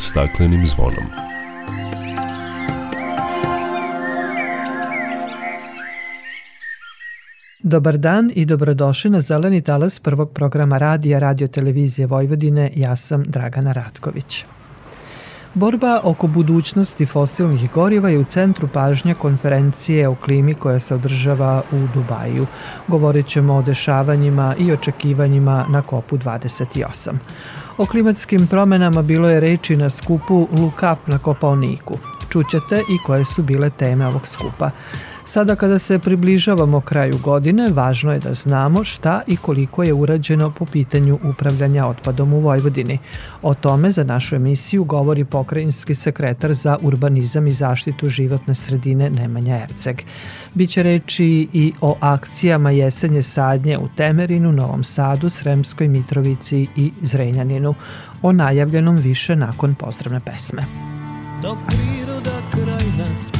staklenim zvonom. Dobar dan i dobrodošli na Zeleni talas prvog programa radija Radio Televizije Vojvodine. Ja sam Dragana Ratković. Borba oko budućnosti fosilnih goriva je u centru pažnja konferencije o klimi koja se održava u Dubaju. Govorit ćemo o dešavanjima i očekivanjima na kopu 28. O klimatskim promenama bilo je reči na skupu Look Up na Kopaoniku. Čućete i koje su bile teme ovog skupa. Sada kada se približavamo kraju godine, važno je da znamo šta i koliko je urađeno po pitanju upravljanja otpadom u Vojvodini. O tome za našu emisiju govori pokrajinski sekretar za urbanizam i zaštitu životne sredine Nemanja Erceg. Biće reči i o akcijama jesenje sadnje u Temerinu, Novom Sadu, Sremskoj Mitrovici i Zrenjaninu. O najavljenom više nakon pozdravne pesme. Dok priroda kraj nas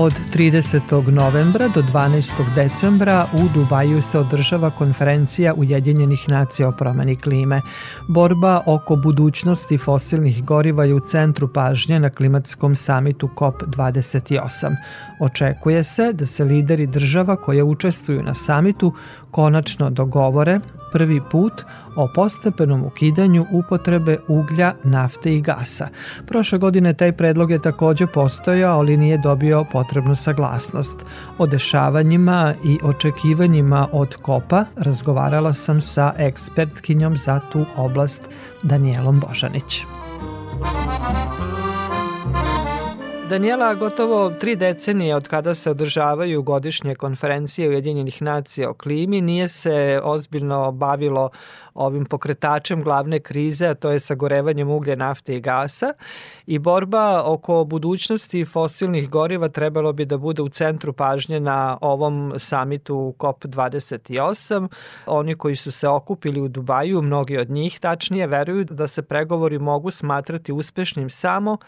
Od 30. novembra do 12. decembra u Dubaju se održava konferencija Ujedinjenih nacija o promeni klime. Borba oko budućnosti fosilnih goriva je u centru pažnje na klimatskom samitu COP28. Očekuje se da se lideri država koje učestvuju na samitu konačno dogovore prvi put o postepenom ukidanju upotrebe uglja, nafte i gasa. Prošle godine taj predlog je takođe postojao, ali nije dobio potrebnu saglasnost. O dešavanjima i očekivanjima od kopa razgovarala sam sa ekspertkinjom za tu oblast Danielom Božanić. Daniela, gotovo tri decenije od kada se održavaju godišnje konferencije Ujedinjenih nacija o klimi, nije se ozbiljno bavilo ovim pokretačem glavne krize, a to je sagorevanjem uglje, nafte i gasa. I borba oko budućnosti fosilnih goriva trebalo bi da bude u centru pažnje na ovom samitu COP28. Oni koji su se okupili u Dubaju, mnogi od njih tačnije, veruju da se pregovori mogu smatrati uspešnim samo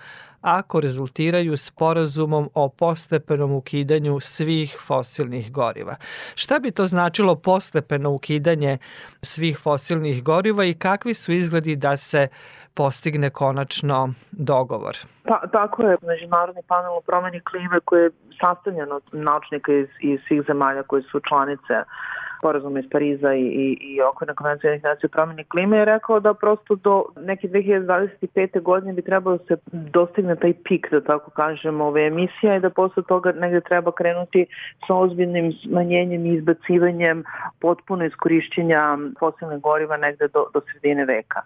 ako rezultiraju sporazumom o postepenom ukidanju svih fosilnih goriva. Šta bi to značilo postepeno ukidanje svih fosilnih goriva i kakvi su izgledi da se postigne konačno dogovor? Pa, tako je, Međunarodni panel o promeni klime koji je sastavljen od naučnika iz, iz svih zemalja koje su članice sporazuma iz Pariza i, i, i okvirna konvencija jednih nacija o promeni klime je rekao da prosto do neke 2025. godine bi trebalo se dostigne taj pik, da tako kažemo, ove emisija i da posle toga negde treba krenuti sa ozbiljnim smanjenjem i izbacivanjem potpuno iskorišćenja fosilne goriva negde do, do sredine veka.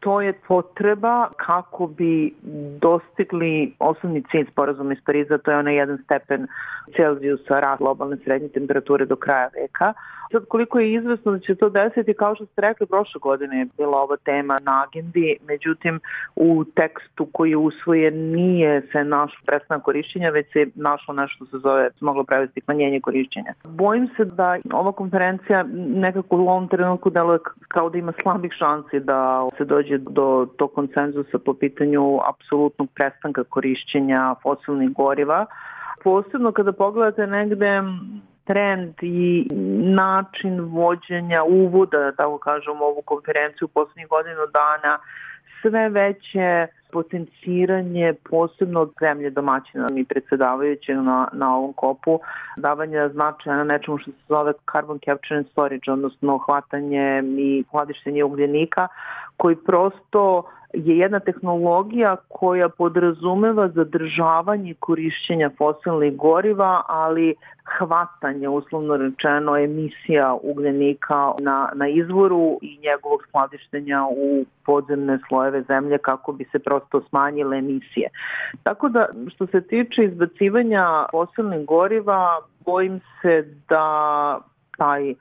To je potreba kako bi dostigli osnovni cilj sporazuma iz Pariza, to je onaj jedan stepen Celzijusa rast globalne srednje temperature do kraja veka. Sad koliko je izvesno da će to desiti, kao što ste rekli, prošle godine je bila ova tema na agendi, međutim u tekstu koji je usvojen nije se našlo prestana korišćenja, već se našlo nešto se zove, moglo prevesti manjenje korišćenja. Bojim se da ova konferencija nekako u ovom trenutku deluje kao da ima slabih šansi da se dođe do tog konsenzusa po pitanju apsolutnog prestanka korišćenja fosilnih goriva posebno kada pogledate negde trend i način vođenja uvoda, da tako kažem, ovu konferenciju u poslednjih godinu dana, sve veće potenciranje posebno od zemlje domaćina i predsedavajućeg na, na ovom kopu, davanja značaja na nečemu što se zove carbon capture and storage, odnosno hvatanje i hladištenje ugljenika, koji prosto je jedna tehnologija koja podrazumeva zadržavanje korišćenja fosilnih goriva, ali hvatanje, uslovno rečeno, emisija ugljenika na, na izvoru i njegovog skladištenja u podzemne slojeve zemlje kako bi se prosto smanjile emisije. Tako da, što se tiče izbacivanja fosilnih goriva, bojim se da taj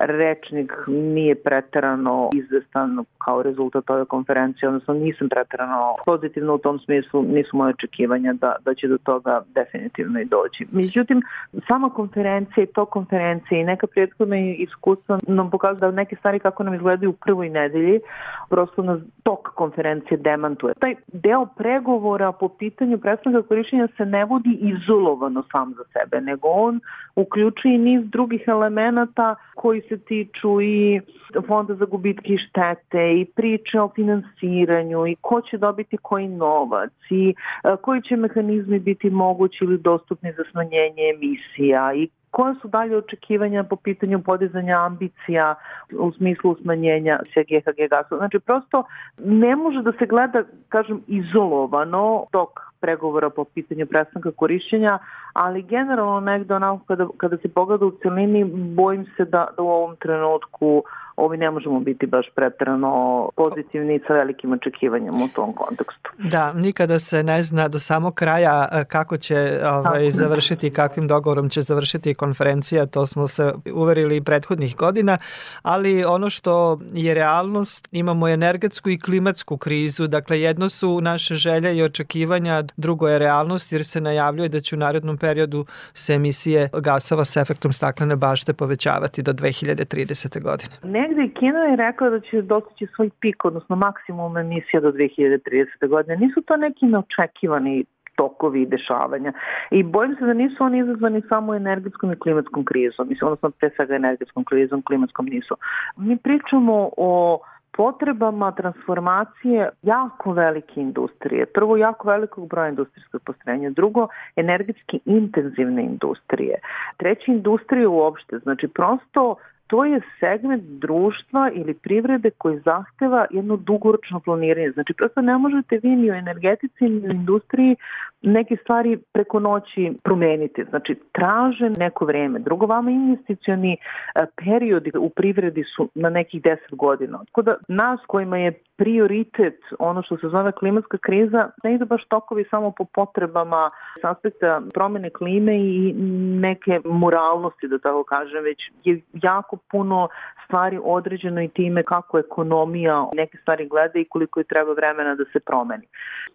rečnik nije preterano izvestan kao rezultat ove konferencije, odnosno nisam preterano pozitivno u tom smislu, nisu moje očekivanja da, da će do toga definitivno i doći. Međutim, sama konferencija i to konferencije i neka prijethodna iskustva nam pokazuju da neke stvari kako nam izgledaju u prvoj nedelji, prosto nas tok konferencije demantuje. Taj deo pregovora po pitanju prestanka korišćenja se ne vodi izolovano sam za sebe, nego on uključuje niz drugih elemenata koji se tiču i fonda za gubitke i štete i priče o finansiranju i ko će dobiti koji novac i e, koji će mehanizmi biti mogući ili dostupni za smanjenje emisija i koje su dalje očekivanja po pitanju podizanja ambicija u smislu smanjenja GHG gasova. Znači, prosto ne može da se gleda, kažem, izolovano dok pregovora po pitanju prestanka korišćenja, ali generalno negde onako kada, kada se pogleda u celini, bojim se da, da u ovom trenutku ovi ne možemo biti baš pretrano pozitivni sa velikim očekivanjem u tom kontekstu. Da, nikada se ne zna do samog kraja e, kako će ovaj, završiti, kakvim dogovorom će završiti konferencija, to smo se uverili prethodnih godina, ali ono što je realnost, imamo energetsku i klimatsku krizu, dakle jedno su naše želje i očekivanja, drugo je realnost jer se najavljuje da će u narednom periodu se emisije gasova sa efektom staklene bašte povećavati do 2030. godine. Negde Kina je rekla da će dostići svoj pik, odnosno maksimum emisija do 2030. godine. Nisu to neki neočekivani tokovi i dešavanja. I bojim se da nisu oni izazvani samo energetskom i klimatskom krizom, mislim, odnosno pre svega energetskom krizom, klimatskom nisu. Mi pričamo o potrebama transformacije jako velike industrije. Prvo, jako velikog broja industrijskog postrojenja. Drugo, energetski intenzivne industrije. Treće, industrije uopšte. Znači, prosto to je segment društva ili privrede koji zahteva jedno dugoročno planiranje. Znači, prosto ne možete vi ni u energetici ni u industriji neke stvari preko noći promeniti. Znači, traže neko vreme. Drugo, vama investicioni e, periodi u privredi su na nekih 10 godina. Tako da nas kojima je prioritet, ono što se zove klimatska kriza, ne ide baš tokovi samo po potrebama s aspekta promene klime i neke moralnosti, da tako kažem, već je jako puno stvari određeno i time kako ekonomija neke stvari gleda i koliko je treba vremena da se promeni.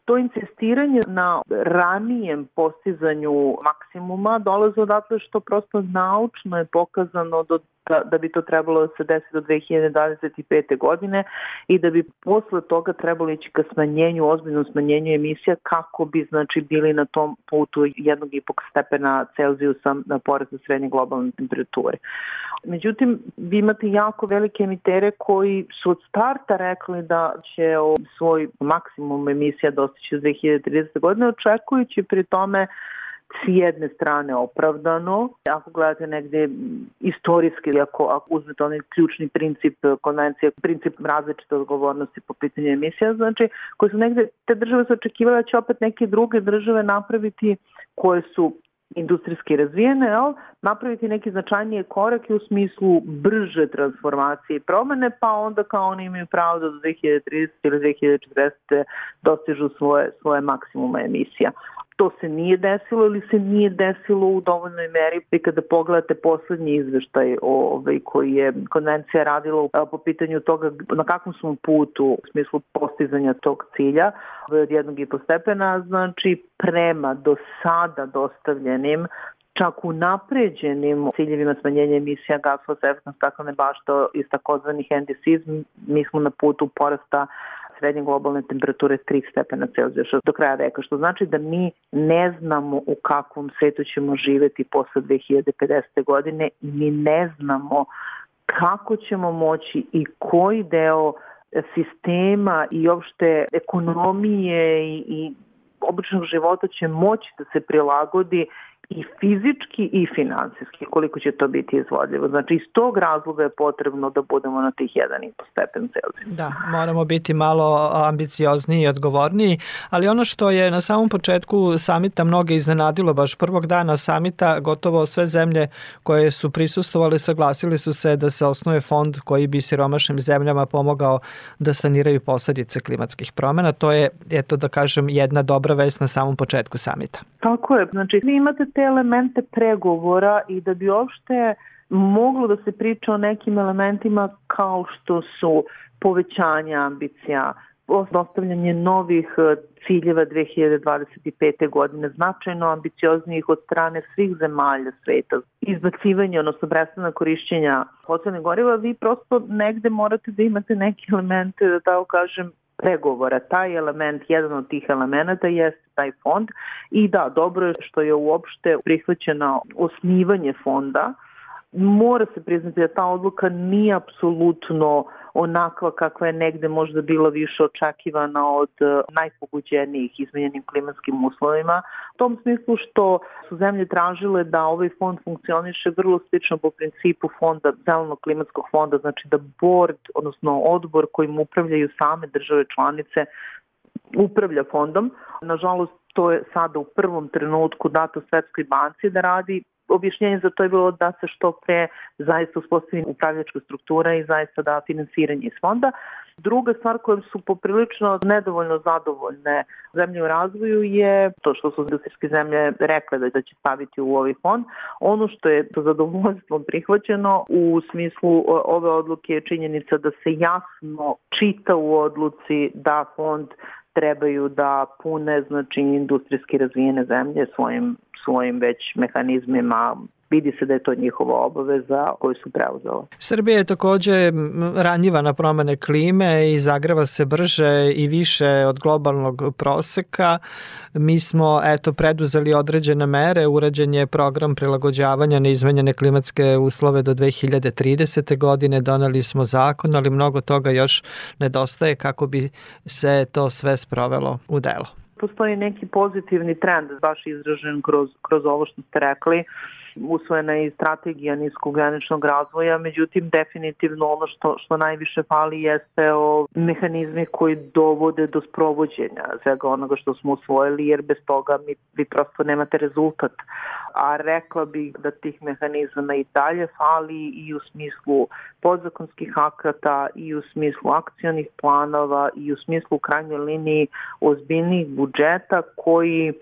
To insistiranje na ranijem postizanju maksimuma dolaze odatle što prosto naučno je pokazano da, da bi to trebalo da se desi do 2025. godine i da bi posle toga trebalo ići ka smanjenju, ozbiljnom smanjenju emisija kako bi znači bili na tom putu jednog i stepena Celzijusa na porasta srednje globalne temperature. Međutim, vi imate jako velike emitere koji su od starta rekli da će svoj maksimum emisija dostići u 2030. godine, očekujući pri tome s jedne strane opravdano, ako gledate negde istorijski, ako, ako uzmete onaj ključni princip konvencije, princip različite odgovornosti po pitanju emisija, znači koje su negde, te države su očekivale da će opet neke druge države napraviti koje su industrijski razvijene, jel, napraviti neke značajnije korake u smislu brže transformacije i promene, pa onda kao oni imaju pravo da do 2030 ili 2040 dostižu svoje, svoje maksimume emisija. To se nije desilo ili se nije desilo u dovoljnoj meri i kada pogledate poslednji izveštaj ovaj, koji je konvencija radila po pitanju toga na kakvom smo putu u smislu postizanja tog cilja od jednog i po stepena, znači prema do sada dostavljenim čak u napređenim ciljevima smanjenja emisija gasova sa efektom staklene bašte iz takozvanih NDCs, mi smo na putu porasta srednje globalne temperature 3 stepena Celzijusa do kraja veka, što znači da mi ne znamo u kakvom svetu ćemo živeti posle 2050. godine i mi ne znamo kako ćemo moći i koji deo sistema i opšte ekonomije i, i običnog života će moći da se prilagodi i fizički i finansijski, koliko će to biti izvodljivo. Znači, iz tog razloga je potrebno da budemo na tih 1,5 stepen Celzija. Da, moramo biti malo ambiciozniji i odgovorniji, ali ono što je na samom početku samita mnoge iznenadilo, baš prvog dana samita, gotovo sve zemlje koje su prisustovali saglasili su se da se osnuje fond koji bi siromašnim zemljama pomogao da saniraju posledice klimatskih promena. To je, eto da kažem, jedna dobra vest na samom početku samita. Tako je. Znači, vi imate te elemente pregovora i da bi uopšte moglo da se priča o nekim elementima kao što su povećanje ambicija, dostavljanje novih e, ciljeva 2025. godine, značajno ambicioznijih od strane svih zemalja sveta, izbacivanje, odnosno prestana korišćenja fosilnih goriva, vi prosto negde morate da imate neke elemente, da tako kažem, pregovora. Taj element, jedan od tih elemenata jeste taj fond i da, dobro je što je uopšte prihvaćeno osnivanje fonda. Mora se priznati da ta odluka nije apsolutno onakva kakva je negde možda bila više očekivana od e, najpoguđenijih izmenjenim klimatskim uslovima. U tom smislu što su zemlje tražile da ovaj fond funkcioniše vrlo slično po principu fonda, zelenog klimatskog fonda, znači da board, odnosno odbor kojim upravljaju same države članice, upravlja fondom. Nažalost, to je sada u prvom trenutku dato Svetskoj banci da radi objašnjenje za to je bilo da se što pre zaista uspostavi upravljačka struktura i zaista da finansiranje iz fonda. Druga stvar kojom su poprilično nedovoljno zadovoljne zemlje u razvoju je to što su industrijske zemlje rekle da će staviti u ovaj fond. Ono što je sa zadovoljstvom prihvaćeno u smislu ove odluke je činjenica da se jasno čita u odluci da fond trebaju da pune znači industrijski razvijene zemlje svojim svojim već mehanizmima vidi se da je to njihova obaveza koju su preuzele. Srbija je takođe ranjiva na promene klime i zagreva se brže i više od globalnog proseka. Mi smo eto preduzeli određene mere, urađen je program prilagođavanja na izmenjene klimatske uslove do 2030. godine, doneli smo zakon, ali mnogo toga još nedostaje kako bi se to sve sprovelo u delo postoji neki pozitivni trend, baš izražen kroz, kroz ovo što ste rekli, usvojena je i strategija niskograničnog razvoja, međutim definitivno ono što, što najviše fali jeste o mehanizmi koji dovode do sprovođenja svega onoga što smo usvojili, jer bez toga mi, vi prosto nemate rezultat. A rekla bih da tih mehanizama i dalje fali i u smislu podzakonskih akata i u smislu akcionih planova i u smislu u krajnjoj liniji ozbiljnih budžeta koji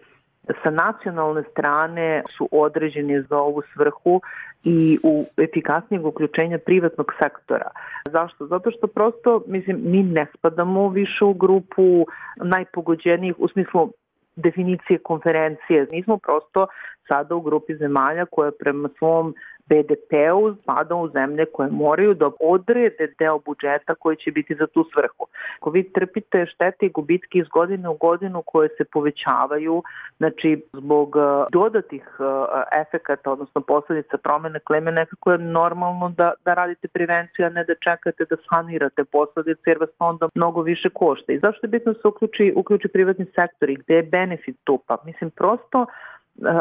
sa nacionalne strane su određeni za ovu svrhu i u efikasnijeg uključenja privatnog sektora. Zašto? Zato što prosto, mislim, mi ne spadamo više u grupu najpogođenijih u smislu definicije konferencije. Mi smo prosto sada u grupi zemalja koja prema svom BDP-u spada u zemlje koje moraju da odrede deo budžeta koji će biti za tu svrhu. Ako vi trpite štete i gubitke iz godine u godinu koje se povećavaju, znači zbog uh, dodatih uh, efekata, odnosno posledica promene klime, nekako je normalno da, da radite prevenciju, a ne da čekate da sanirate posledice, jer vas onda mnogo više košta. I zašto je bitno da se uključi, uključi privatni sektor i gde je benefit tu? Pa mislim, prosto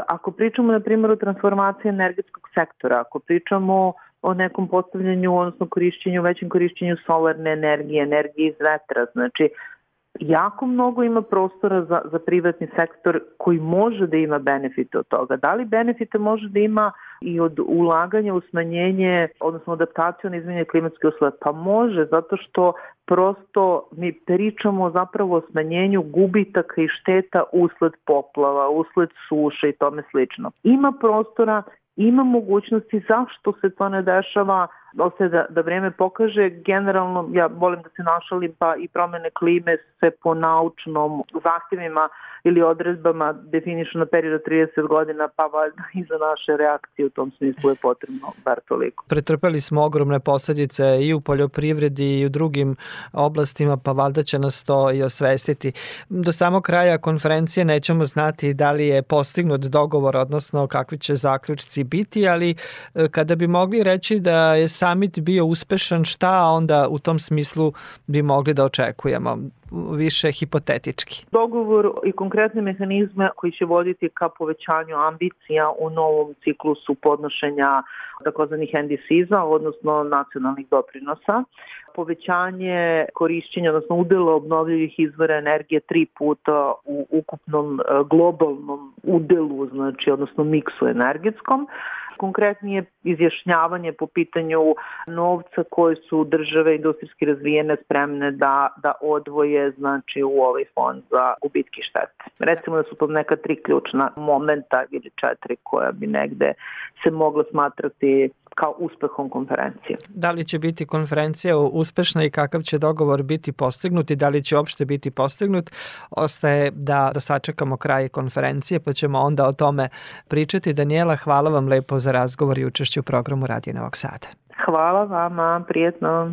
Ako pričamo, na primjer, o transformaciji energetskog sektora, ako pričamo o nekom postavljanju, odnosno korišćenju, većem korišćenju solarne energije, energije iz vetra, znači jako mnogo ima prostora za, za privatni sektor koji može da ima benefite od toga. Da li benefite može da ima i od ulaganja u smanjenje, odnosno adaptaciju na izmenje klimatske uslove? Pa može, zato što prosto mi pričamo zapravo o smanjenju gubitaka i šteta usled poplava, usled suše i tome slično. Ima prostora ima mogućnosti zašto se to ne dešava ostaje da, da vreme pokaže. Generalno, ja volim da se našalim, pa i promene klime se po naučnom zahtjevima ili odredbama definišu na period 30 godina, pa valjda i za naše reakcije u tom smislu je potrebno bar toliko. Pretrpeli smo ogromne posledice i u poljoprivredi i u drugim oblastima, pa valjda će nas to i osvestiti. Do samog kraja konferencije nećemo znati da li je postignut dogovor, odnosno kakvi će zaključci biti, ali e, kada bi mogli reći da je samit bio uspešan, šta onda u tom smislu bi mogli da očekujemo? više hipotetički. Dogovor i konkretne mehanizme koji će voditi ka povećanju ambicija u novom ciklusu podnošenja takozvanih NDC-za, odnosno nacionalnih doprinosa, povećanje korišćenja, odnosno udela obnovljivih izvora energije tri puta u ukupnom e, globalnom udelu, znači, odnosno miksu energetskom, konkretnije izjašnjavanje po pitanju novca koje su države industrijski razvijene spremne da, da odvoje znači u ovaj fond za gubitki štete. Recimo da su to neka tri ključna momenta ili četiri koja bi negde se mogla smatrati kao uspehom konferencije. Da li će biti konferencija uspešna i kakav će dogovor biti postignut i da li će uopšte biti postignut, ostaje da, da sačekamo kraj konferencije pa ćemo onda o tome pričati. Daniela, hvala vam lepo za razgovor i učešću u programu Radio Novog Sada. Hvala vama, prijetno.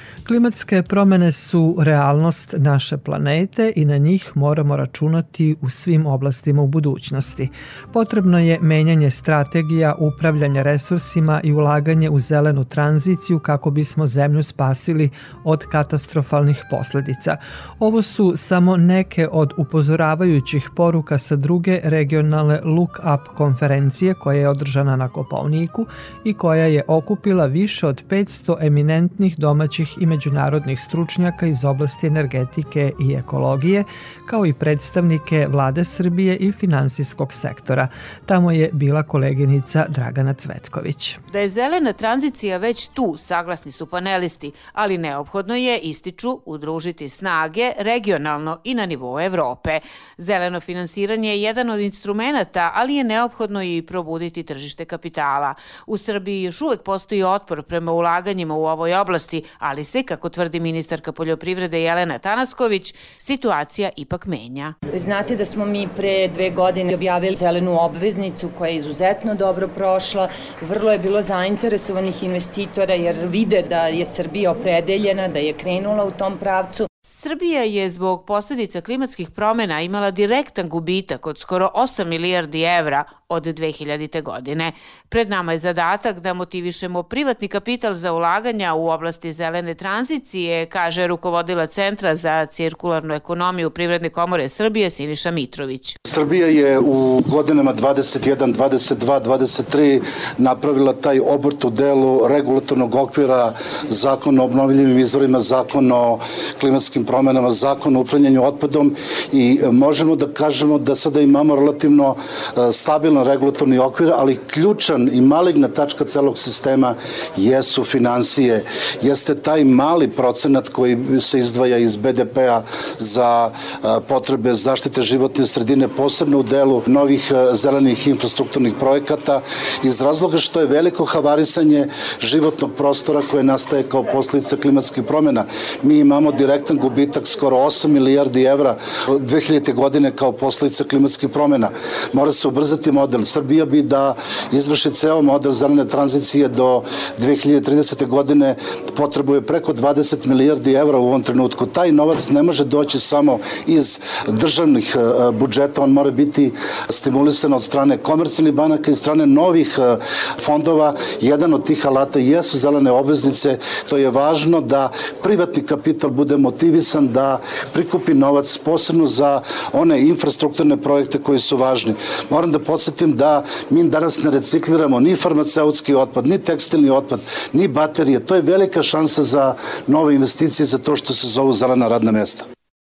Klimatske promene su realnost naše planete i na njih moramo računati u svim oblastima u budućnosti. Potrebno je menjanje strategija upravljanja resursima i ulaganje u zelenu tranziciju kako bismo zemlju spasili od katastrofalnih posledica. Ovo su samo neke od upozoravajućih poruka sa druge regionalne Look Up konferencije koja je održana na Kopavniku i koja je okupila više od 500 eminentnih domaćih i međunarodnih stručnjaka iz oblasti energetike i ekologije, kao i predstavnike vlade Srbije i finansijskog sektora. Tamo je bila koleginica Dragana Cvetković. Da je zelena tranzicija već tu, saglasni su panelisti, ali neophodno je, ističu, udružiti snage regionalno i na nivou Evrope. Zeleno finansiranje je jedan od instrumenta, ali je neophodno i probuditi tržište kapitala. U Srbiji još uvek postoji otpor prema ulaganjima u ovoj oblasti, ali se, kako tvrdi ministarka poljoprivrede Jelena Tanasković, situacija ipak menja. Znate da smo mi pre dve godine objavili zelenu obveznicu koja je izuzetno dobro prošla. Vrlo je bilo zainteresovanih investitora jer vide da je Srbija opredeljena, da je krenula u tom pravcu. Srbija je zbog posledica klimatskih promena imala direktan gubitak od skoro 8 milijardi evra od 2000. godine. Pred nama je zadatak da motivišemo privatni kapital za ulaganja u oblasti zelene tranzicije, kaže rukovodila Centra za cirkularnu ekonomiju Privredne komore Srbije Siniša Mitrović. Srbija je u godinama 21, 22, 23 napravila taj obrt u delu regulatornog okvira zakon o obnovljivim izvorima, zakon o klimatskim promenama, zakon o upravljanju otpadom i možemo da kažemo da sada imamo relativno e, stabilan regulatorni okvir, ali ključan i maligna tačka celog sistema jesu financije. Jeste taj mali procenat koji se izdvaja iz BDP-a za e, potrebe zaštite životne sredine, posebno u delu novih e, zelenih infrastrukturnih projekata, iz razloga što je veliko havarisanje životnog prostora koje nastaje kao posljedica klimatskih promjena. Mi imamo direktan gubitak gubitak skoro 8 milijardi evra 2000. godine kao posledica klimatskih promjena. Mora se ubrzati model. Srbija bi da izvrši ceo model zelene tranzicije do 2030. godine potrebuje preko 20 milijardi evra u ovom trenutku. Taj novac ne može doći samo iz državnih e, budžeta, on mora biti stimulisan od strane komercijalnih banaka i strane novih e, fondova. Jedan od tih alata jesu zelene obveznice. To je važno da privatni kapital bude motivisan motivisan da prikupi novac posebno za one infrastrukturne projekte koji su važni. Moram da podsjetim da mi danas ne recikliramo ni farmaceutski otpad, ni tekstilni otpad, ni baterije. To je velika šansa za nove investicije za to što se zovu zelena radna mesta.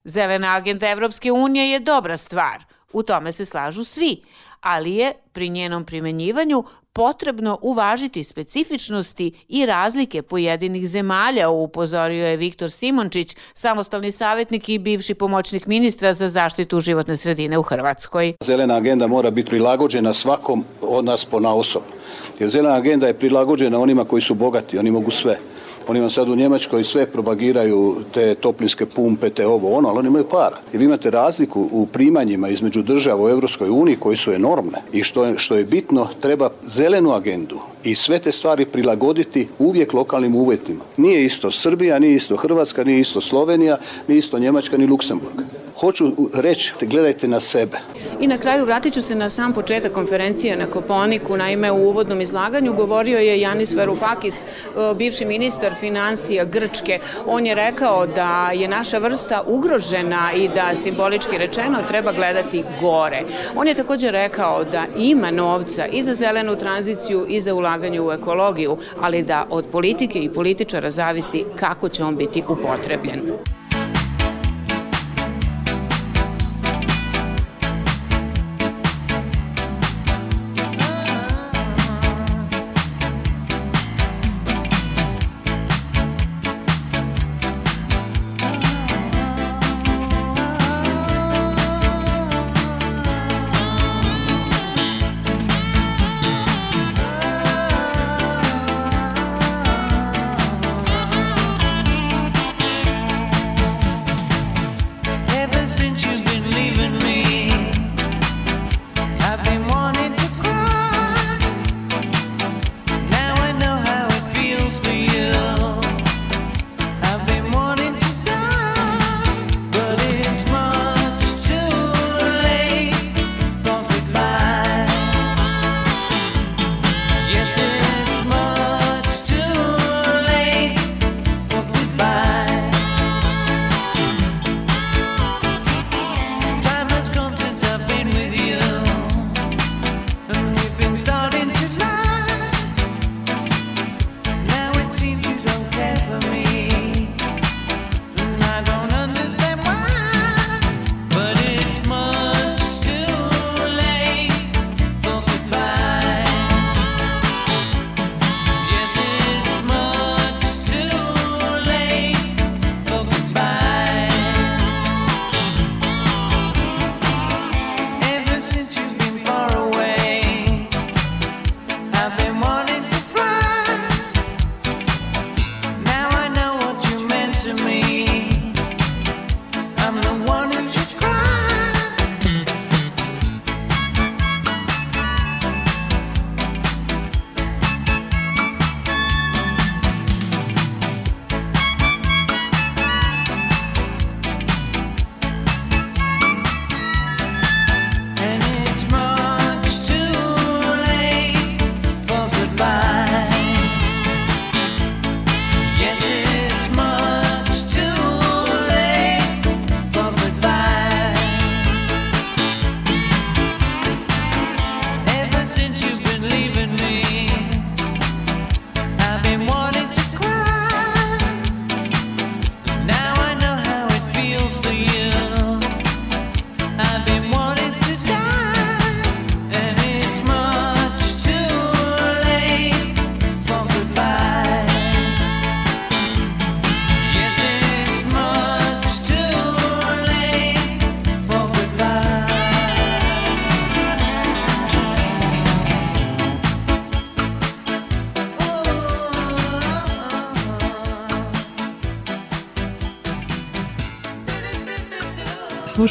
Zelena agenda Evropske unije je dobra stvar. U tome se slažu svi, ali je pri njenom primenjivanju potrebno uvažiti specifičnosti i razlike pojedinih zemalja, upozorio je Viktor Simončić, samostalni savjetnik i bivši pomoćnik ministra za zaštitu životne sredine u Hrvatskoj. Zelena agenda mora biti prilagođena svakom od nas po naosob. Jer zelena agenda je prilagođena onima koji su bogati, oni mogu sve. Oni vam sad u Njemačkoj sve propagiraju te toplinske pumpe, te ovo ono, ali oni imaju para. I vi imate razliku u primanjima između država u Evropskoj uniji koji su enormne i što je, što je bitno, treba zelenu agendu i sve te stvari prilagoditi uvijek lokalnim uvjetima. Nije isto Srbija, nije isto Hrvatska, nije isto Slovenija, nije isto Njemačka ni Luksemburg. Hoću reći, gledajte na sebe. I na kraju vratit ću se na sam početak konferencije na Koponiku. Naime, u uvodnom izlaganju govorio je Janis Varoufakis, bivši ministar financija Grčke. On je rekao da je naša vrsta ugrožena i da simbolički rečeno treba gledati gore. On je takođe rekao da ima novca i za zelenu tranziciju i za ulaganje u ekologiju, ali da od politike i političara zavisi kako će on biti upotrebljen.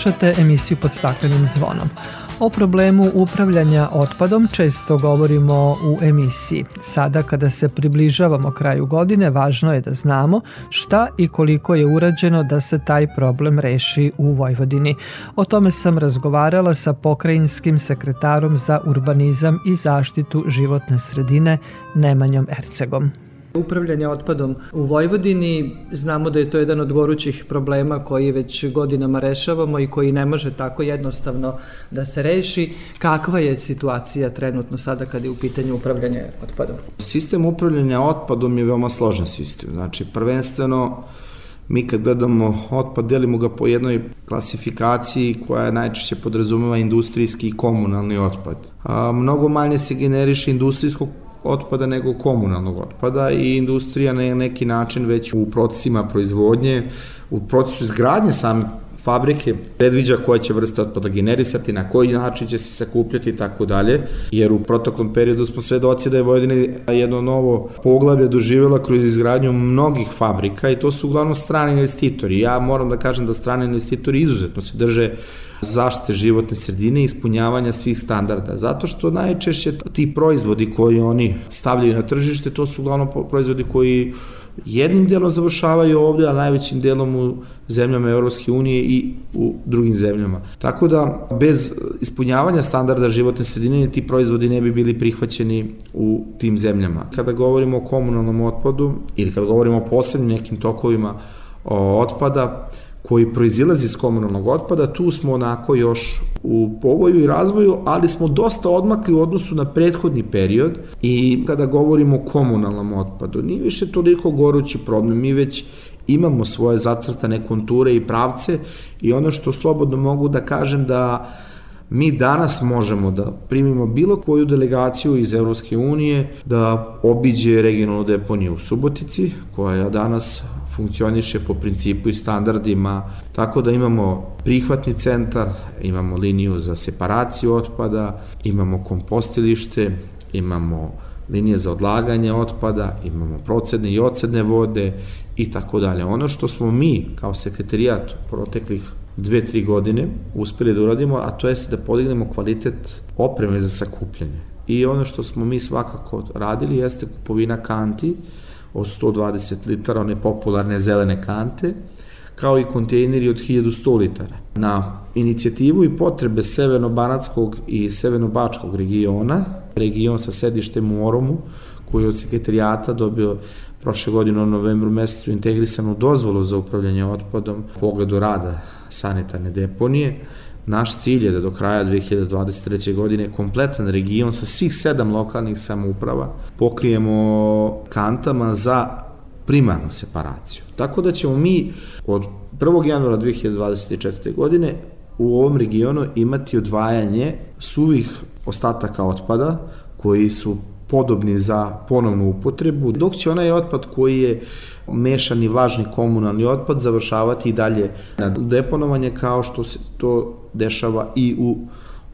Slušate emisiju pod staklenim zvonom. O problemu upravljanja otpadom često govorimo u emisiji. Sada kada se približavamo kraju godine, važno je da znamo šta i koliko je urađeno da se taj problem reši u Vojvodini. O tome sam razgovarala sa pokrajinskim sekretarom za urbanizam i zaštitu životne sredine Nemanjom Ercegom. Upravljanje otpadom u Vojvodini, znamo da je to jedan od gorućih problema koji već godinama rešavamo i koji ne može tako jednostavno da se reši. Kakva je situacija trenutno sada kada je u pitanju upravljanje otpadom? Sistem upravljanja otpadom je veoma složen sistem. Znači, prvenstveno, mi kad gledamo otpad, delimo ga po jednoj klasifikaciji koja najčešće podrazumeva industrijski i komunalni otpad. A, mnogo manje se generiše industrijskog otpada nego komunalnog otpada i industrija na neki način već u procesima proizvodnje, u procesu izgradnje same fabrike predviđa koja će vrsta otpada generisati, na koji način će se sakupljati i tako dalje, jer u protoklom periodu smo svedoci da je Vojvodina jedno novo poglavlje doživjela kroz izgradnju mnogih fabrika i to su uglavnom strani investitori. Ja moram da kažem da strani investitori izuzetno se drže zaštite životne sredine i ispunjavanja svih standarda. Zato što najčešće ti proizvodi koji oni stavljaju na tržište, to su uglavnom proizvodi koji jednim delom završavaju ovde, a najvećim delom u zemljama Evropske unije i u drugim zemljama. Tako da, bez ispunjavanja standarda životne sredine, ti proizvodi ne bi bili prihvaćeni u tim zemljama. Kada govorimo o komunalnom otpadu ili kada govorimo o posebnim nekim tokovima otpada, koji proizilazi iz komunalnog otpada, tu smo onako još u povoju i razvoju, ali smo dosta odmakli u odnosu na prethodni period i kada govorimo o komunalnom otpadu, nije više toliko gorući problem, mi već imamo svoje zacrtane konture i pravce i ono što slobodno mogu da kažem da mi danas možemo da primimo bilo koju delegaciju iz Evropske unije da obiđe regionalnu deponiju u Subotici, koja danas funkcioniše po principu i standardima, tako da imamo prihvatni centar, imamo liniju za separaciju otpada, imamo kompostilište, imamo linije za odlaganje otpada, imamo procedne i ocedne vode i tako dalje. Ono što smo mi kao sekretarijat proteklih dve, tri godine uspeli da uradimo, a to jeste da podignemo kvalitet opreme za sakupljanje. I ono što smo mi svakako radili jeste kupovina kanti, od 120 litara, one popularne zelene kante, kao i kontejneri od 1100 litara. Na inicijativu i potrebe Severno-Banatskog i Severno-Bačkog regiona, region sa sedištem u Oromu, koji je od sekretarijata dobio prošle godine u novembru mesecu integrisanu dozvolu za upravljanje otpadom u pogledu rada sanitarne deponije, Naš cilj je da do kraja 2023. godine kompletan region sa svih sedam lokalnih samouprava pokrijemo kantama za primarnu separaciju. Tako da ćemo mi od 1. januara 2024. godine u ovom regionu imati odvajanje suvih ostataka otpada koji su podobni za ponovnu upotrebu, dok će onaj otpad koji je mešani vlažni komunalni otpad završavati i dalje na deponovanje kao što se to dešava i u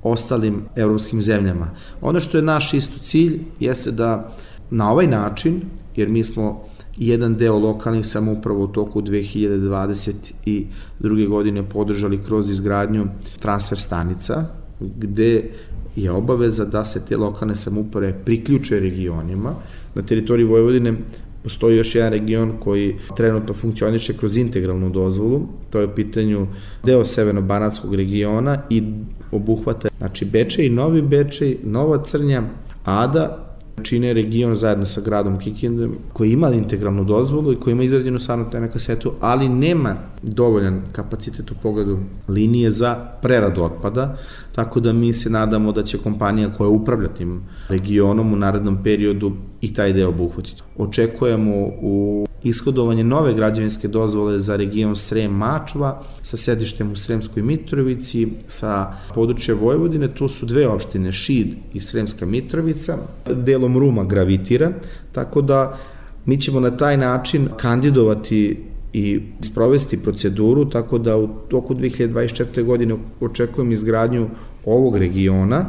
ostalim evropskim zemljama. Ono što je naš isto cilj jeste da na ovaj način, jer mi smo jedan deo lokalnih samouprava u toku 2022. godine podržali kroz izgradnju transfer stanica, gde je obaveza da se te lokalne samouprave priključe regionima. Na teritoriji Vojvodine Postoji još jedan region koji trenutno funkcioniše kroz integralnu dozvolu, to je u pitanju deo severno-banatskog regiona i obuhvata znači Bečej, Novi Bečej, Nova Crnja, Ada, čine region zajedno sa gradom Kikindom koji ima integralnu dozvolu i koji ima izrađenu sanitarnu kasetu, ali nema dovoljan kapacitet u pogledu linije za preradu otpada, tako da mi se nadamo da će kompanija koja upravlja tim regionom u narednom periodu i taj deo obuhvatiti. Očekujemo u ishodovanje nove građevinske dozvole za region Srem Mačva sa sedištem u Sremskoj Mitrovici sa područja Vojvodine, to su dve opštine, Šid i Sremska Mitrovica, delom Ruma gravitira, tako da mi ćemo na taj način kandidovati i sprovesti proceduru, tako da u toku 2024. godine očekujem izgradnju ovog regiona.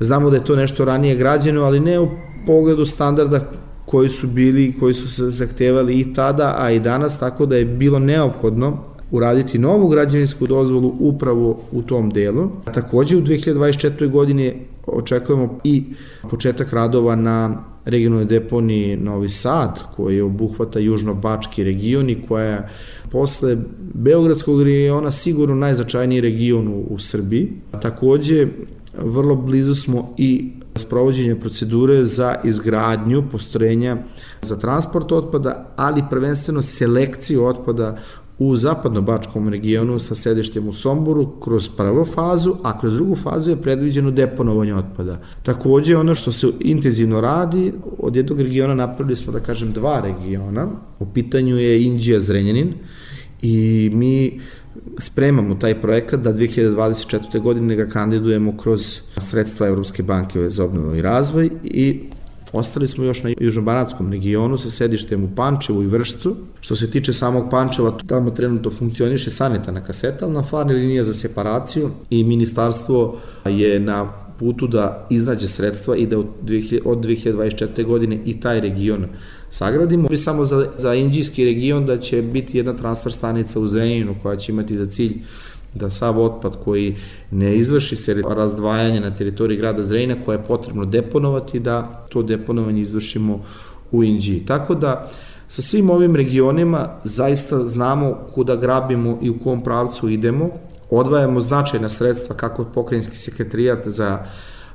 Znamo da je to nešto ranije građeno, ali ne u pogledu standarda koji su bili, koji su se zahtevali i tada, a i danas, tako da je bilo neophodno uraditi novu građevinsku dozvolu upravo u tom delu. Takođe u 2024. godini očekujemo i početak radova na regionalnoj deponiji Novi Sad, koji obuhvata južno-bački region i koja je posle Beogradskog regiona sigurno najzačajniji region u, u Srbiji. Takođe, vrlo blizu smo i sprovođenje procedure za izgradnju postrojenja za transport otpada, ali prvenstveno selekciju otpada u zapadno-bačkom regionu sa sedištem u Somboru kroz prvu fazu, a kroz drugu fazu je predviđeno deponovanje otpada. Takođe, ono što se intenzivno radi, od jednog regiona napravili smo, da kažem, dva regiona. U pitanju je Indija Zrenjanin i mi spremamo taj projekat da 2024. godine ga kandidujemo kroz sredstva Evropske banke za obnovu i razvoj i Ostali smo još na južnobanatskom regionu sa sedištem u Pančevu i Vršcu. Što se tiče samog Pančeva, tamo trenutno funkcioniše sanitarna kasetalna farna linija za separaciju i ministarstvo je na putu da iznađe sredstva i da od 2024. godine i taj region sagradimo. I samo za, za Inđijski region da će biti jedna transfer stanica u Zrenjinu koja će imati za cilj da sav otpad koji ne izvrši se razdvajanje na teritoriji grada Zrenjina koje je potrebno deponovati, da to deponovanje izvršimo u Inđiji. Tako da sa svim ovim regionima zaista znamo kuda grabimo i u kom pravcu idemo, odvajamo značajna sredstva kako pokrajinski sekretarijat za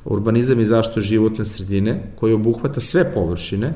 urbanizam i zaštitu životne sredine, koji obuhvata sve površine,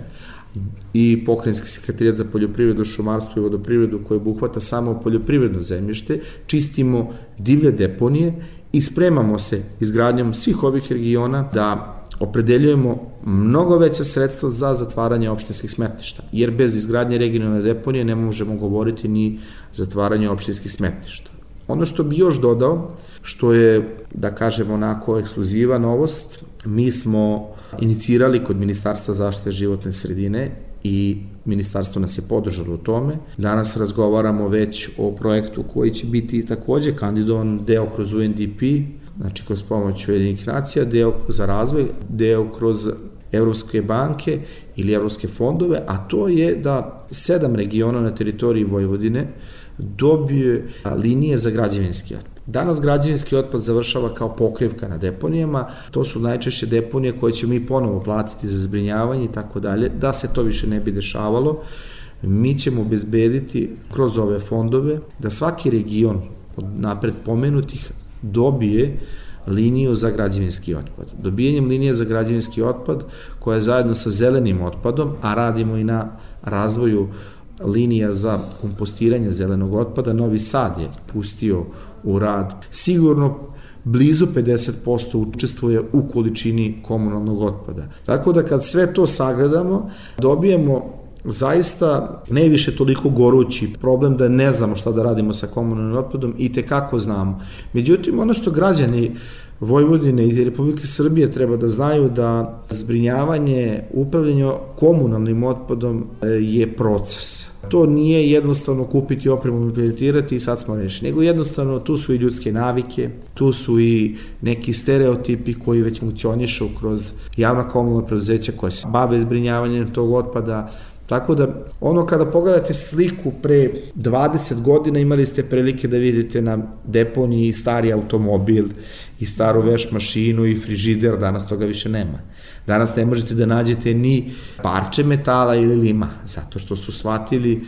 i pokrajinski sekretarijat za poljoprivredu, šumarstvo i vodoprivredu koji obuhvata samo poljoprivredno zemljište, čistimo divlje deponije i spremamo se izgradnjom svih ovih regiona da opredeljujemo mnogo veća sredstva za zatvaranje opštinskih smetlišta, jer bez izgradnje regionalne deponije ne možemo govoriti ni zatvaranje opštinskih smetlišta. Ono što bi još dodao, što je, da kažemo onako, ekskluziva novost, mi smo inicirali kod Ministarstva zaštite životne sredine i ministarstvo nas je podržalo u tome. Danas razgovaramo već o projektu koji će biti takođe kandidovan deo kroz UNDP, znači kroz pomoć Ujedinih nacija, deo za razvoj, deo kroz Evropske banke ili Evropske fondove, a to je da sedam regiona na teritoriji Vojvodine dobije linije za građevinski otpad. Danas građevinski otpad završava kao pokrivka na deponijama, to su najčešće deponije koje ćemo mi ponovo platiti za zbrinjavanje i tako dalje, da se to više ne bi dešavalo, mi ćemo obezbediti kroz ove fondove da svaki region od napred pomenutih dobije liniju za građevinski otpad. Dobijanjem linije za građevinski otpad, koja je zajedno sa zelenim otpadom, a radimo i na razvoju linija za kompostiranje zelenog otpada, Novi Sad je pustio u rad. Sigurno blizu 50% učestvuje u količini komunalnog otpada. Tako da kad sve to sagledamo, dobijemo zaista ne više toliko gorući problem da ne znamo šta da radimo sa komunalnim otpadom i te kako znamo. Međutim, ono što građani Vojvodine i Republike Srbije treba da znaju da zbrinjavanje, upravljanje komunalnim otpadom e, je proces. To nije jednostavno kupiti opremu, implementirati i sad smo rešeni, nego jednostavno tu su i ljudske navike, tu su i neki stereotipi koji već funkcionišu kroz javna komunalna preduzeća koja se bave zbrinjavanjem tog otpada, Tako da, ono kada pogledate sliku pre 20 godina imali ste prilike da vidite na deponiji stari automobil i staru veš mašinu i frižider, danas toga više nema. Danas ne možete da nađete ni parče metala ili lima, zato što su shvatili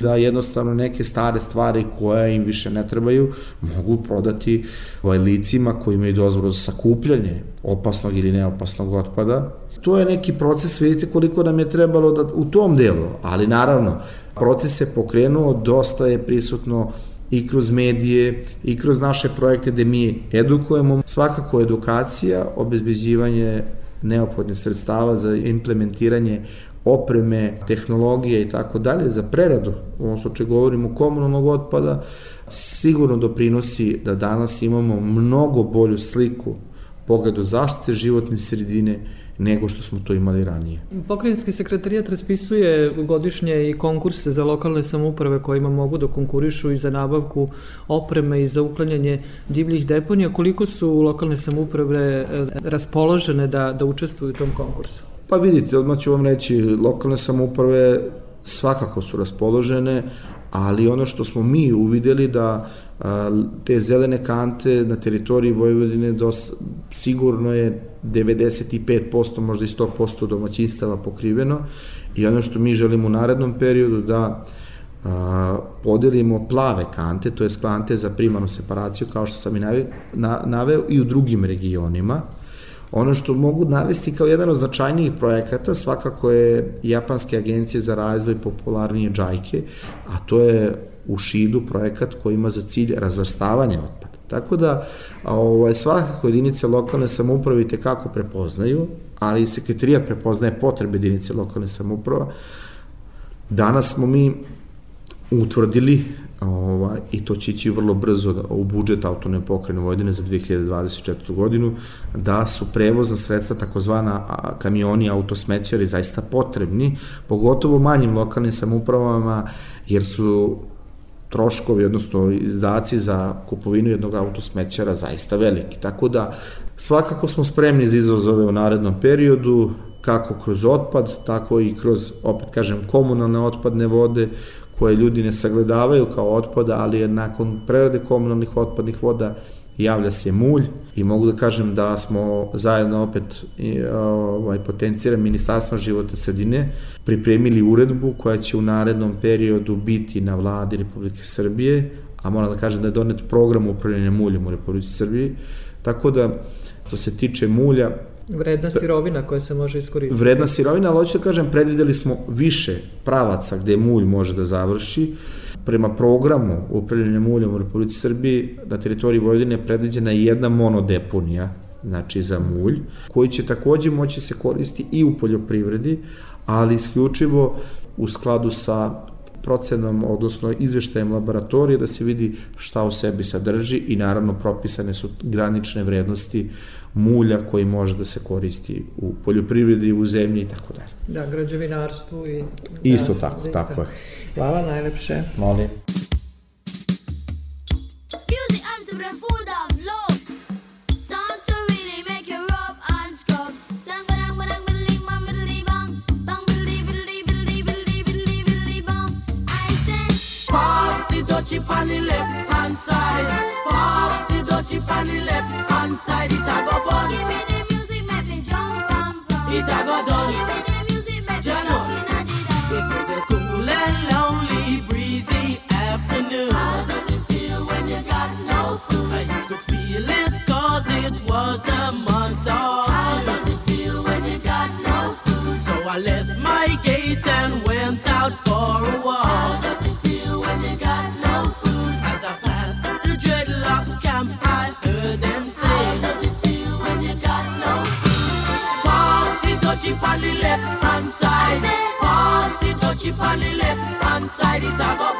da jednostavno neke stare stvari koje im više ne trebaju mogu prodati ovaj, licima koji imaju dozvolu za sakupljanje opasnog ili neopasnog otpada. To je neki proces, vidite koliko nam je trebalo da, u tom delu, ali naravno, proces se pokrenuo, dosta je prisutno i kroz medije i kroz naše projekte gde mi edukujemo. Svakako edukacija, obezbeđivanje neophodnih sredstava za implementiranje opreme, tehnologije i tako dalje za preradu, u ovom slučaju govorimo komunalnog otpada, sigurno doprinosi da danas imamo mnogo bolju sliku pogledu zaštite životne sredine nego što smo to imali ranije. Pokrajinski sekretarijat raspisuje godišnje i konkurse za lokalne samouprave kojima mogu da konkurišu i za nabavku opreme i za uklanjanje divljih deponija. Koliko su lokalne samouprave e, raspoložene da, da učestvuju u tom konkursu? Pa vidite, odmah ću vam reći, lokalne samouprave svakako su raspoložene, ali ono što smo mi uvideli da te zelene kante na teritoriji Vojvodine dos, sigurno je 95%, možda i 100% domaćinstava pokriveno i ono što mi želimo u narednom periodu da a, podelimo plave kante, to je kante za primarnu separaciju, kao što sam i naveo, na, naveo i u drugim regionima. Ono što mogu navesti kao jedan od značajnijih projekata svakako je Japanske agencije za razvoj popularnije džajke, a to je u Šidu projekat koji ima za cilj razvrstavanje otpada. Tako da ovaj, svakako jedinice lokalne samouprave te kako prepoznaju, ali i sekretarijat prepoznaje potrebe jedinice lokalne samouprava. Danas smo mi utvrdili ovaj, i to će ići vrlo brzo u budžet autonome pokrene Vojvodine za 2024. godinu, da su prevozna sredstva, takozvana kamioni, autosmećari, zaista potrebni, pogotovo manjim lokalnim samoupravama, jer su troškovi, odnosno izdaci za kupovinu jednog autosmećara zaista veliki. Tako da svakako smo spremni za izazove u narednom periodu, kako kroz otpad, tako i kroz, opet kažem, komunalne otpadne vode, koje ljudi ne sagledavaju kao otpada, ali je nakon prerade komunalnih otpadnih voda javlja se mulj i mogu da kažem da smo zajedno opet ovaj, potenciram Ministarstvo života sredine pripremili uredbu koja će u narednom periodu biti na vladi Republike Srbije, a moram da kažem da je donet program upravljanja muljem u Republike Srbije, tako da što se tiče mulja, Vredna sirovina koja se može iskoristiti. Vredna sirovina, ali hoću da kažem, predvideli smo više pravaca gde mulj može da završi. Prema programu upravljanja muljem u Republici Srbiji na teritoriji Vojvodine je predviđena jedna monodeponija, znači za mulj, koji će takođe moći se koristiti i u poljoprivredi, ali isključivo u skladu sa procenom, odnosno izveštajem laboratorije da se vidi šta u sebi sadrži i naravno propisane su granične vrednosti mulja koji može da se koristi u poljoprivredi, u zemlji i tako dalje. Da, građevinarstvu i... Isto da, tako, zaista. tako je. Hvala najlepše. Molim. on the left hand side. Pass the dutchie on the left hand side. It a go bun. Give me the music, make me jump and from. It a go done. The month of How does it feel when you got no food? So I left my gate and went out for a walk. How does it feel when you got no chip on the dreadlocks camp, I heard them say. How does it feel when you got no? The left hand side. Pass the on the left hand side. It a go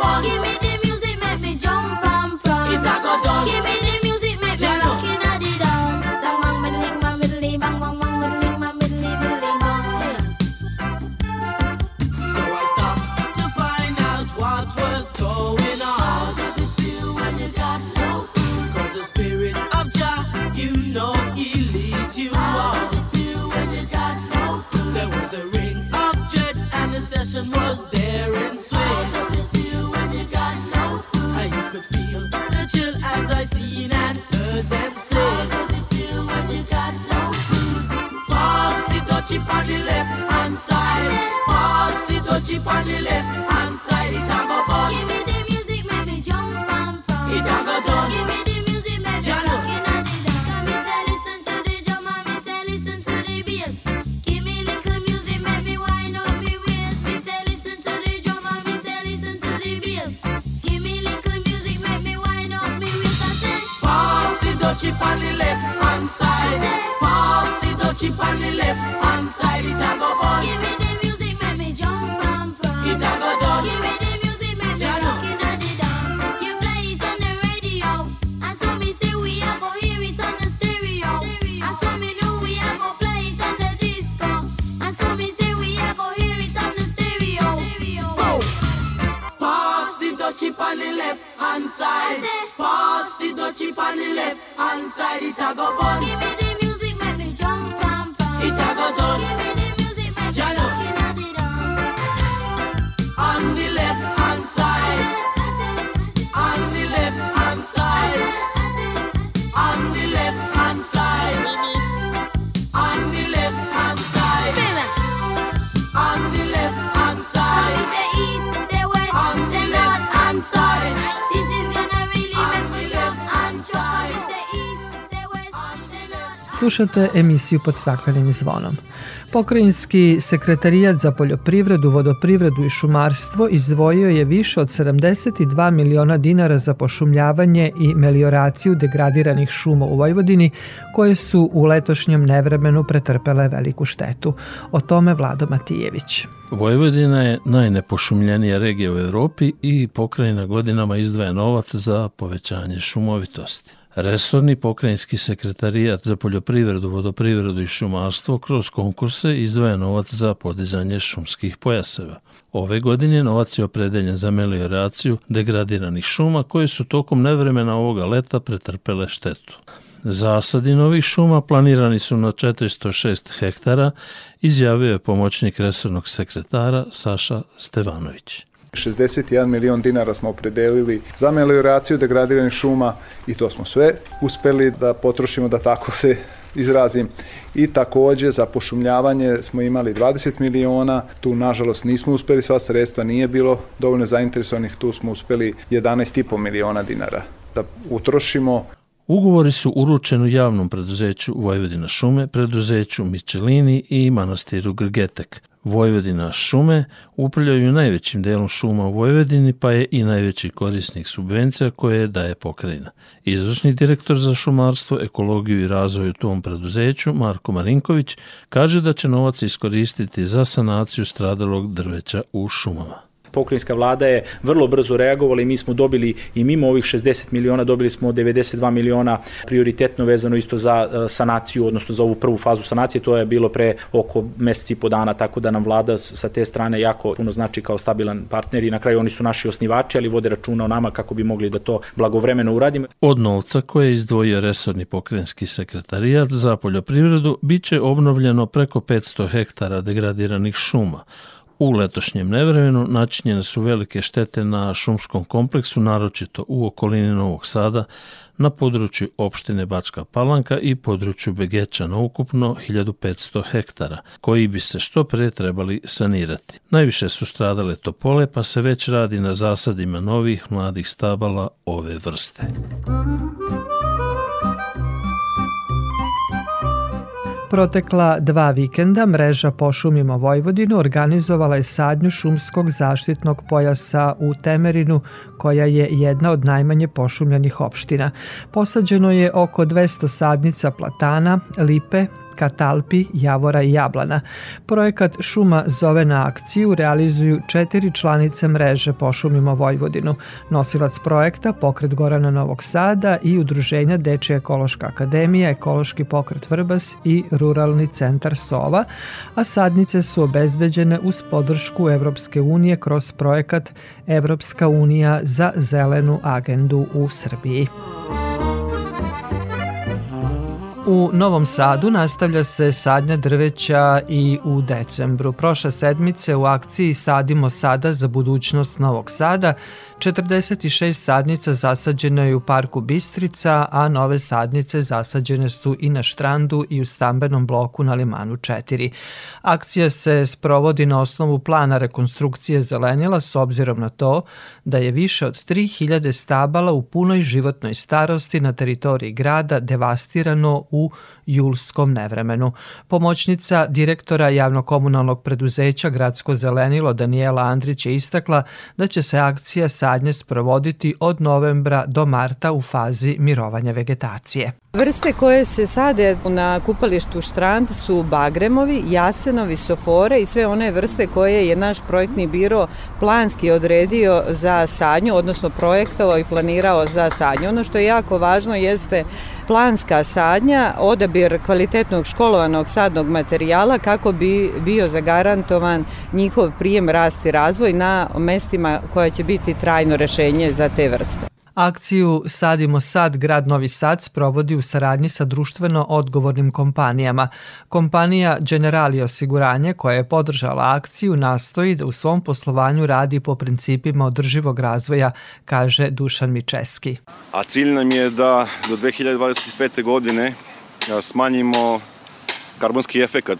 and session was there in swing. How does it feel when you got no food? And you could feel the chill as I seen and heard them say. How does it feel when you got no food? Pass the dutchie on the left hand side. Pass the dutchie on the left The dutchie on the left hand side. It a go bun. give me the music, make me jump and from. It a go done. Give me the music, make me looking at the down. You play it on the radio, and so me say we a go hear it on the stereo. And so me know we a go play it on the disco. And so me say we a go hear it on the stereo. Whoa. Pass the dutchie on the left hand side. Pass the dutchie on the left hand side. It a go bun. Slušate emisiju pod staklenim zvonom. Pokrajinski sekretarijat za poljoprivredu, vodoprivredu i šumarstvo izdvojio je više od 72 miliona dinara za pošumljavanje i melioraciju degradiranih šuma u Vojvodini, koje su u letošnjem nevremenu pretrpele veliku štetu. O tome Vlado Matijević. Vojvodina je najnepošumljenija regija u Evropi i pokrajina godinama izdvaja novac za povećanje šumovitosti. Resorni pokrajinski sekretarijat za poljoprivredu, vodoprivredu i šumarstvo kroz konkurse izdvaja novac za podizanje šumskih pojaseva. Ove godine novac je opredeljen za melioraciju degradiranih šuma koje su tokom nevremena ovoga leta pretrpele štetu. Zasadi novih šuma planirani su na 406 hektara, izjavio je pomoćnik resornog sekretara Saša Stevanović. 61 milion dinara smo opredelili za melioraciju degradiranih šuma i to smo sve uspeli da potrošimo da tako se izrazim. I takođe za pošumljavanje smo imali 20 miliona, tu nažalost nismo uspeli sva sredstva, nije bilo dovoljno zainteresovanih, tu smo uspeli 11,5 miliona dinara da utrošimo. Ugovori su uručeni javnom preduzeću Vojvodina šume, preduzeću Mičelini i manastiru Grgetek. Vojvodina šume upravljaju najvećim delom šuma u Vojvodini, pa je i najveći korisnik subvencija koje daje pokrajina. Izvršni direktor za šumarstvo, ekologiju i razvoj u tom preduzeću, Marko Marinković, kaže da će novac iskoristiti za sanaciju stradalog drveća u šumama pokrajinska vlada je vrlo brzo reagovala i mi smo dobili i mimo ovih 60 miliona dobili smo 92 miliona prioritetno vezano isto za e, sanaciju, odnosno za ovu prvu fazu sanacije, to je bilo pre oko meseci i po dana, tako da nam vlada sa te strane jako puno znači kao stabilan partner i na kraju oni su naši osnivači, ali vode računa o nama kako bi mogli da to blagovremeno uradimo. Od novca koje je izdvojio resorni pokrenjski sekretarijat za poljoprivredu biće obnovljeno preko 500 hektara degradiranih šuma, U letošnjem nevremenu načinjene su velike štete na šumskom kompleksu, naročito u okolini Novog Sada, na području opštine Bačka Palanka i području Begeća na ukupno 1500 hektara, koji bi se što pre trebali sanirati. Najviše su stradale topole, pa se već radi na zasadima novih mladih stabala ove vrste. Protekla dva vikenda mreža Pošumimo Vojvodinu organizovala je sadnju šumskog zaštitnog pojasa u Temerinu, koja je jedna od najmanje pošumljenih opština. Posađeno je oko 200 sadnica platana, lipe, katalpi, javora i jablana. Projekat Šuma zove na akciju realizuju četiri članice mreže Pošumimo Vojvodinu, nosilac projekta Pokret Gorana Novog Sada i Udruženja Dečija ekološka akademija, Ekološki pokret Vrbas i Ruralni centar Sova, a sadnice su obezbeđene uz podršku Evropske unije kroz projekat Evropska unija za zelenu agendu u Srbiji. U Novom Sadu nastavlja se sadnja drveća i u decembru. Prošle sedmice u akciji Sadimo sada za budućnost Novog Sada 46 sadnica zasađeno je u parku Bistrica, a nove sadnice zasađene su i na štrandu i u stambenom bloku na Limanu 4. Akcija se sprovodi na osnovu plana rekonstrukcije zelenila s obzirom na to da je više od 3000 stabala u punoj životnoj starosti na teritoriji grada devastirano u julskom nevremenu. Pomoćnica direktora javnokomunalnog preduzeća Gradsko zelenilo Daniela Andrić je istakla da će se akcija sadnje sprovoditi od novembra do marta u fazi mirovanja vegetacije. Vrste koje se sade na kupalištu Štrand su bagremovi, jasenovi, sofore i sve one vrste koje je naš projektni biro planski odredio za sadnju, odnosno projektovao i planirao za sadnju. Ono što je jako važno jeste planska sadnja, odabir kvalitetnog školovanog sadnog materijala kako bi bio zagarantovan njihov prijem, rast i razvoj na mestima koja će biti trajno rešenje za te vrste. Akciju Sadimo sad grad Novi Sad sprovodi u saradnji sa društveno odgovornim kompanijama. Kompanija Generali osiguranje koja je podržala akciju nastoji da u svom poslovanju radi po principima održivog razvoja, kaže Dušan Mičeski. A cilj nam je da do 2025. godine smanjimo karbonski efekat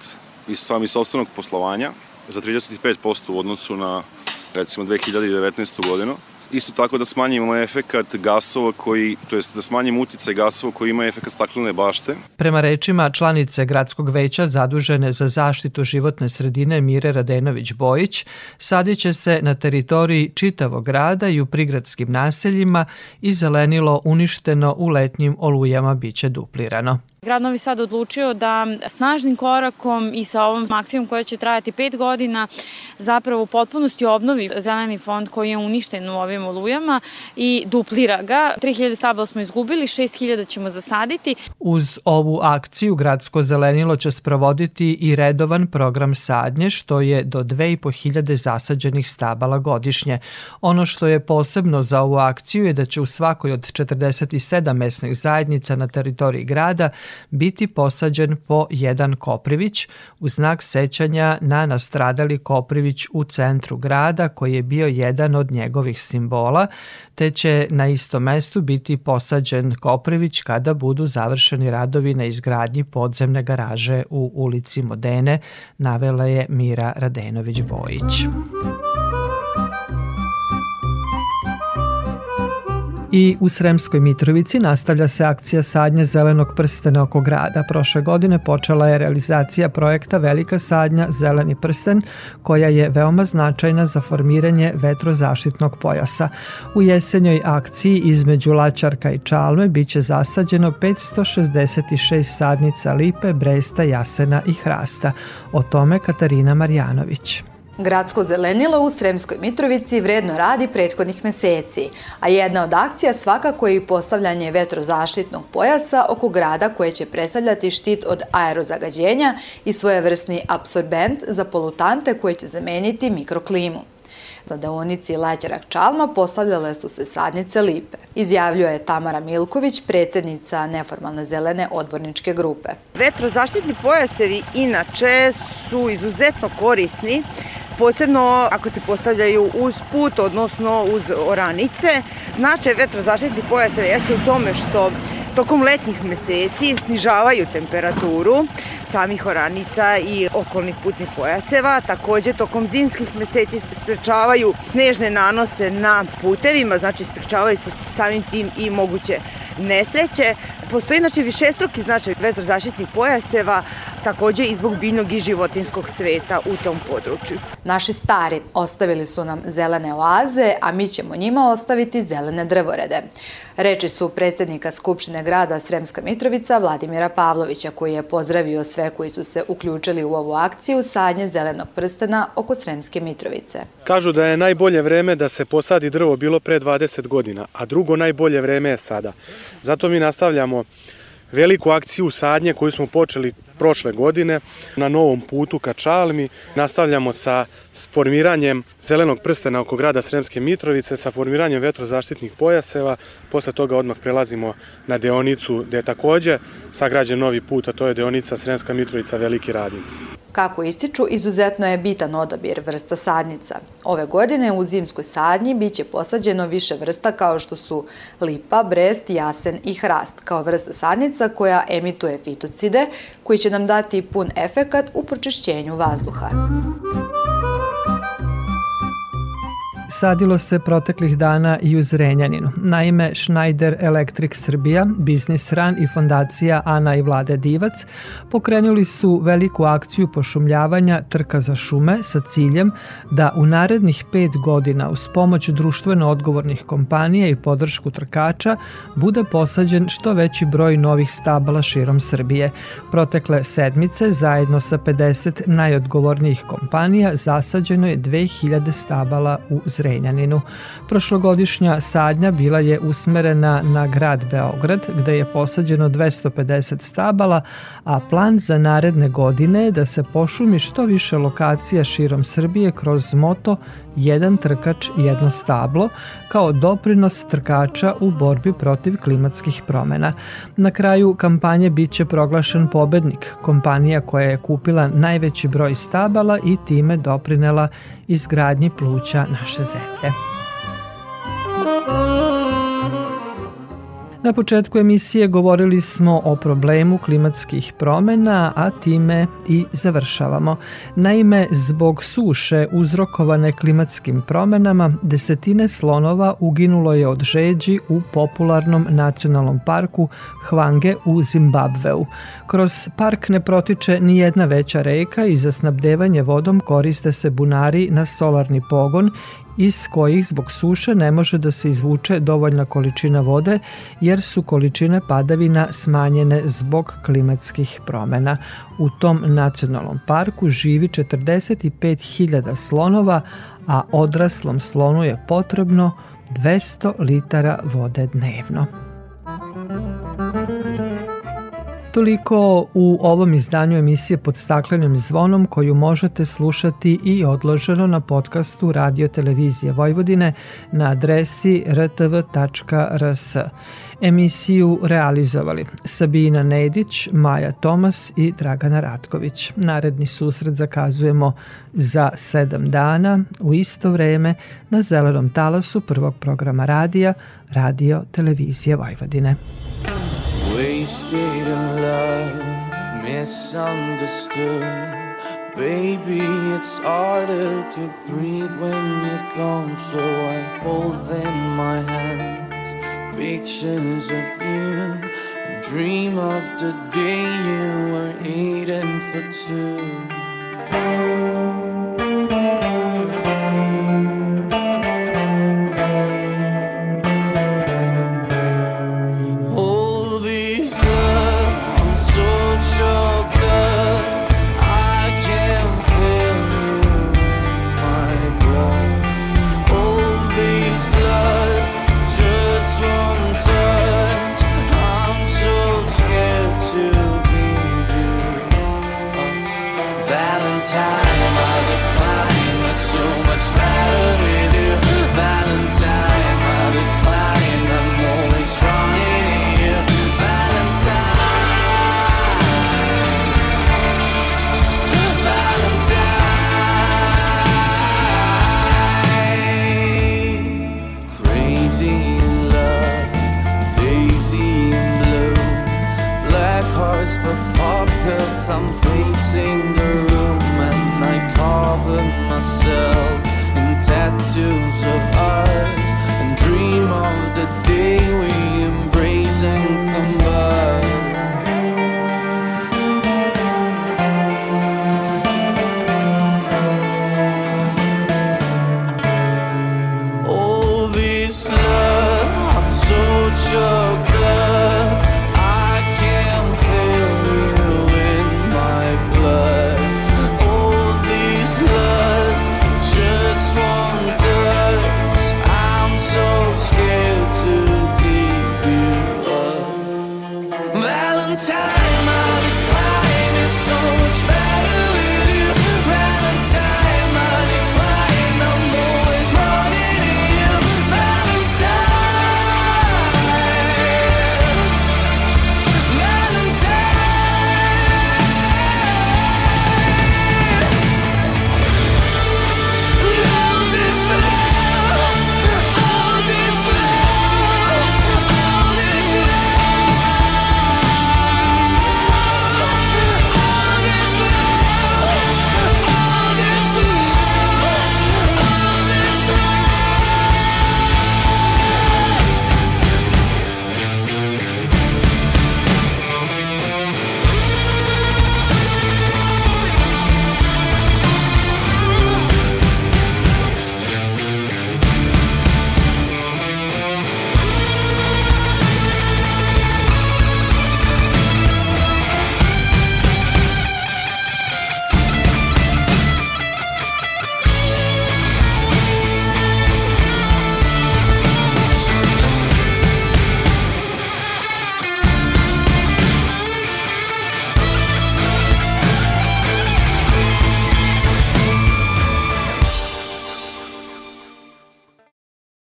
iz sami sobstvenog poslovanja za 35% u odnosu na recimo 2019. godinu Isto tako da smanjimo efekat gasova koji, to jest da smanjimo uticaj gasova koji ima efekat staklene bašte. Prema rečima članice Gradskog veća zadužene za zaštitu životne sredine Mire Radenović-Bojić, sadiće se na teritoriji čitavog grada i u prigradskim naseljima i zelenilo uništeno u letnjim olujama biće duplirano. Grad Novi Sad odlučio da snažnim korakom i sa ovom akcijom koja će trajati pet godina zapravo u potpunosti obnovi zeleni fond koji je uništen u ovim olujama i duplira ga. 3000 stabala smo izgubili, 6000 ćemo zasaditi. Uz ovu akciju Gradsko zelenilo će sprovoditi i redovan program sadnje što je do 2500 zasađenih stabala godišnje. Ono što je posebno za ovu akciju je da će u svakoj od 47 mesnih zajednica na teritoriji grada biti posađen po jedan koprivić u znak sećanja na nastradali koprivić u centru grada koji je bio jedan od njegovih simbola, te će na istom mestu biti posađen koprivić kada budu završeni radovi na izgradnji podzemne garaže u ulici Modene, navela je Mira Radenović-Bojić. I u Sremskoj Mitrovici nastavlja se akcija sadnje zelenog prstena oko grada. Prošle godine počela je realizacija projekta Velika sadnja Zeleni prsten, koja je veoma značajna za formiranje vetrozaštitnog pojasa. U jesenjoj akciji između Lačarka i Čalme biće zasađeno 566 sadnica lipe, bresta, jasena i hrasta. O tome Katarina Marjanović. Gradsko zelenilo u Sremskoj Mitrovici vredno radi prethodnih meseci, a jedna od akcija svakako je i postavljanje vetrozaštitnog pojasa oko grada koje će predstavljati štit od aerozagađenja i svojevrsni absorbent za polutante koje će zameniti mikroklimu. Na deonici Lađarak Čalma postavljale su se sadnice lipe. Izjavljuje Tamara Milković, predsednica neformalne zelene odborničke grupe. Vetrozaštitni pojasevi inače su izuzetno korisni posebno ako se postavljaju uz put, odnosno uz oranice. Značaj vetrozaštitnih pojaseva jeste u tome što tokom letnjih meseci snižavaju temperaturu samih oranica i okolnih putnih pojaseva. Takođe, tokom zimskih meseci sprečavaju snežne nanose na putevima, znači sprečavaju se samim tim i moguće nesreće. Postoji znači višestruki značaj vetrozaštitnih pojaseva, takođe i zbog biljnog i životinskog sveta u tom području. Naši stari ostavili su nam zelene oaze, a mi ćemo njima ostaviti zelene drvorede. Reči su predsednika Skupštine grada Sremska Mitrovica Vladimira Pavlovića koji je pozdravio sve koji su se uključili u ovu akciju sadnje zelenog prstena oko Sremske Mitrovice. Kažu da je najbolje vreme da se posadi drvo bilo pre 20 godina, a drugo najbolje vreme je sada. Zato mi nastavljamo veliku akciju sadnje koju smo počeli prošle godine na novom putu ka Čalmi. Nastavljamo sa formiranjem zelenog prstena oko grada Sremske Mitrovice, sa formiranjem vetrozaštitnih pojaseva. Posle toga odmah prelazimo na deonicu gde je takođe sagrađen novi put, a to je deonica Sremska Mitrovica Veliki Radnici. Kako ističu, izuzetno je bitan odabir vrsta sadnica. Ove godine u zimskoj sadnji biće posađeno više vrsta kao što su lipa, brest, jasen i hrast, kao vrsta sadnica koja emituje fitocide, koji će nam dati pun efekat u pročišćenju vazduha. Sadilo se proteklih dana i u Zrenjaninu. Naime, Schneider Electric Srbija, Biznis Ran i fondacija Ana i Vlade Divac pokrenuli su veliku akciju pošumljavanja trka za šume sa ciljem da u narednih pet godina uz pomoć društveno odgovornih kompanija i podršku trkača bude posađen što veći broj novih stabala širom Srbije. Protekle sedmice zajedno sa 50 najodgovornijih kompanija zasađeno je 2000 stabala u Zrenjaninu. Zrenjaninu. Prošlogodišnja sadnja bila je usmerena na grad Beograd, gde je posađeno 250 stabala, a plan za naredne godine je da se pošumi što više lokacija širom Srbije kroz moto jedan trkač, jedno stablo, kao doprinos trkača u borbi protiv klimatskih promena. Na kraju kampanje biće proglašen pobednik, kompanija koja je kupila najveći broj stabala i time doprinela izgradnji pluća naše zemlje. Na početku emisije govorili smo o problemu klimatskih promena, a time i završavamo. Naime, zbog suše uzrokovane klimatskim promenama, desetine slonova uginulo je od žeđi u popularnom nacionalnom parku Hvange u Zimbabveu. Kroz park ne protiče ni jedna veća reka i za snabdevanje vodom koriste se bunari na solarni pogon iz kojih zbog suše ne može da se izvuče dovoljna količina vode jer su količine padavina smanjene zbog klimatskih promena. U tom nacionalnom parku živi 45.000 slonova, a odraslom slonu je potrebno 200 litara vode dnevno. Toliko u ovom izdanju emisije pod staklenim zvonom koju možete slušati i odloženo na podcastu Radio Televizije Vojvodine na adresi rtv.rs. Emisiju realizovali Sabina Nedić, Maja Tomas i Dragana Ratković. Naredni susret zakazujemo za sedam dana u isto vreme na zelenom talasu prvog programa radija Radio Televizije Vojvodine. Wasted in love, misunderstood. Baby, it's harder to breathe when you're gone, so I hold in my hands pictures of you. Dream of the day you were eating for two.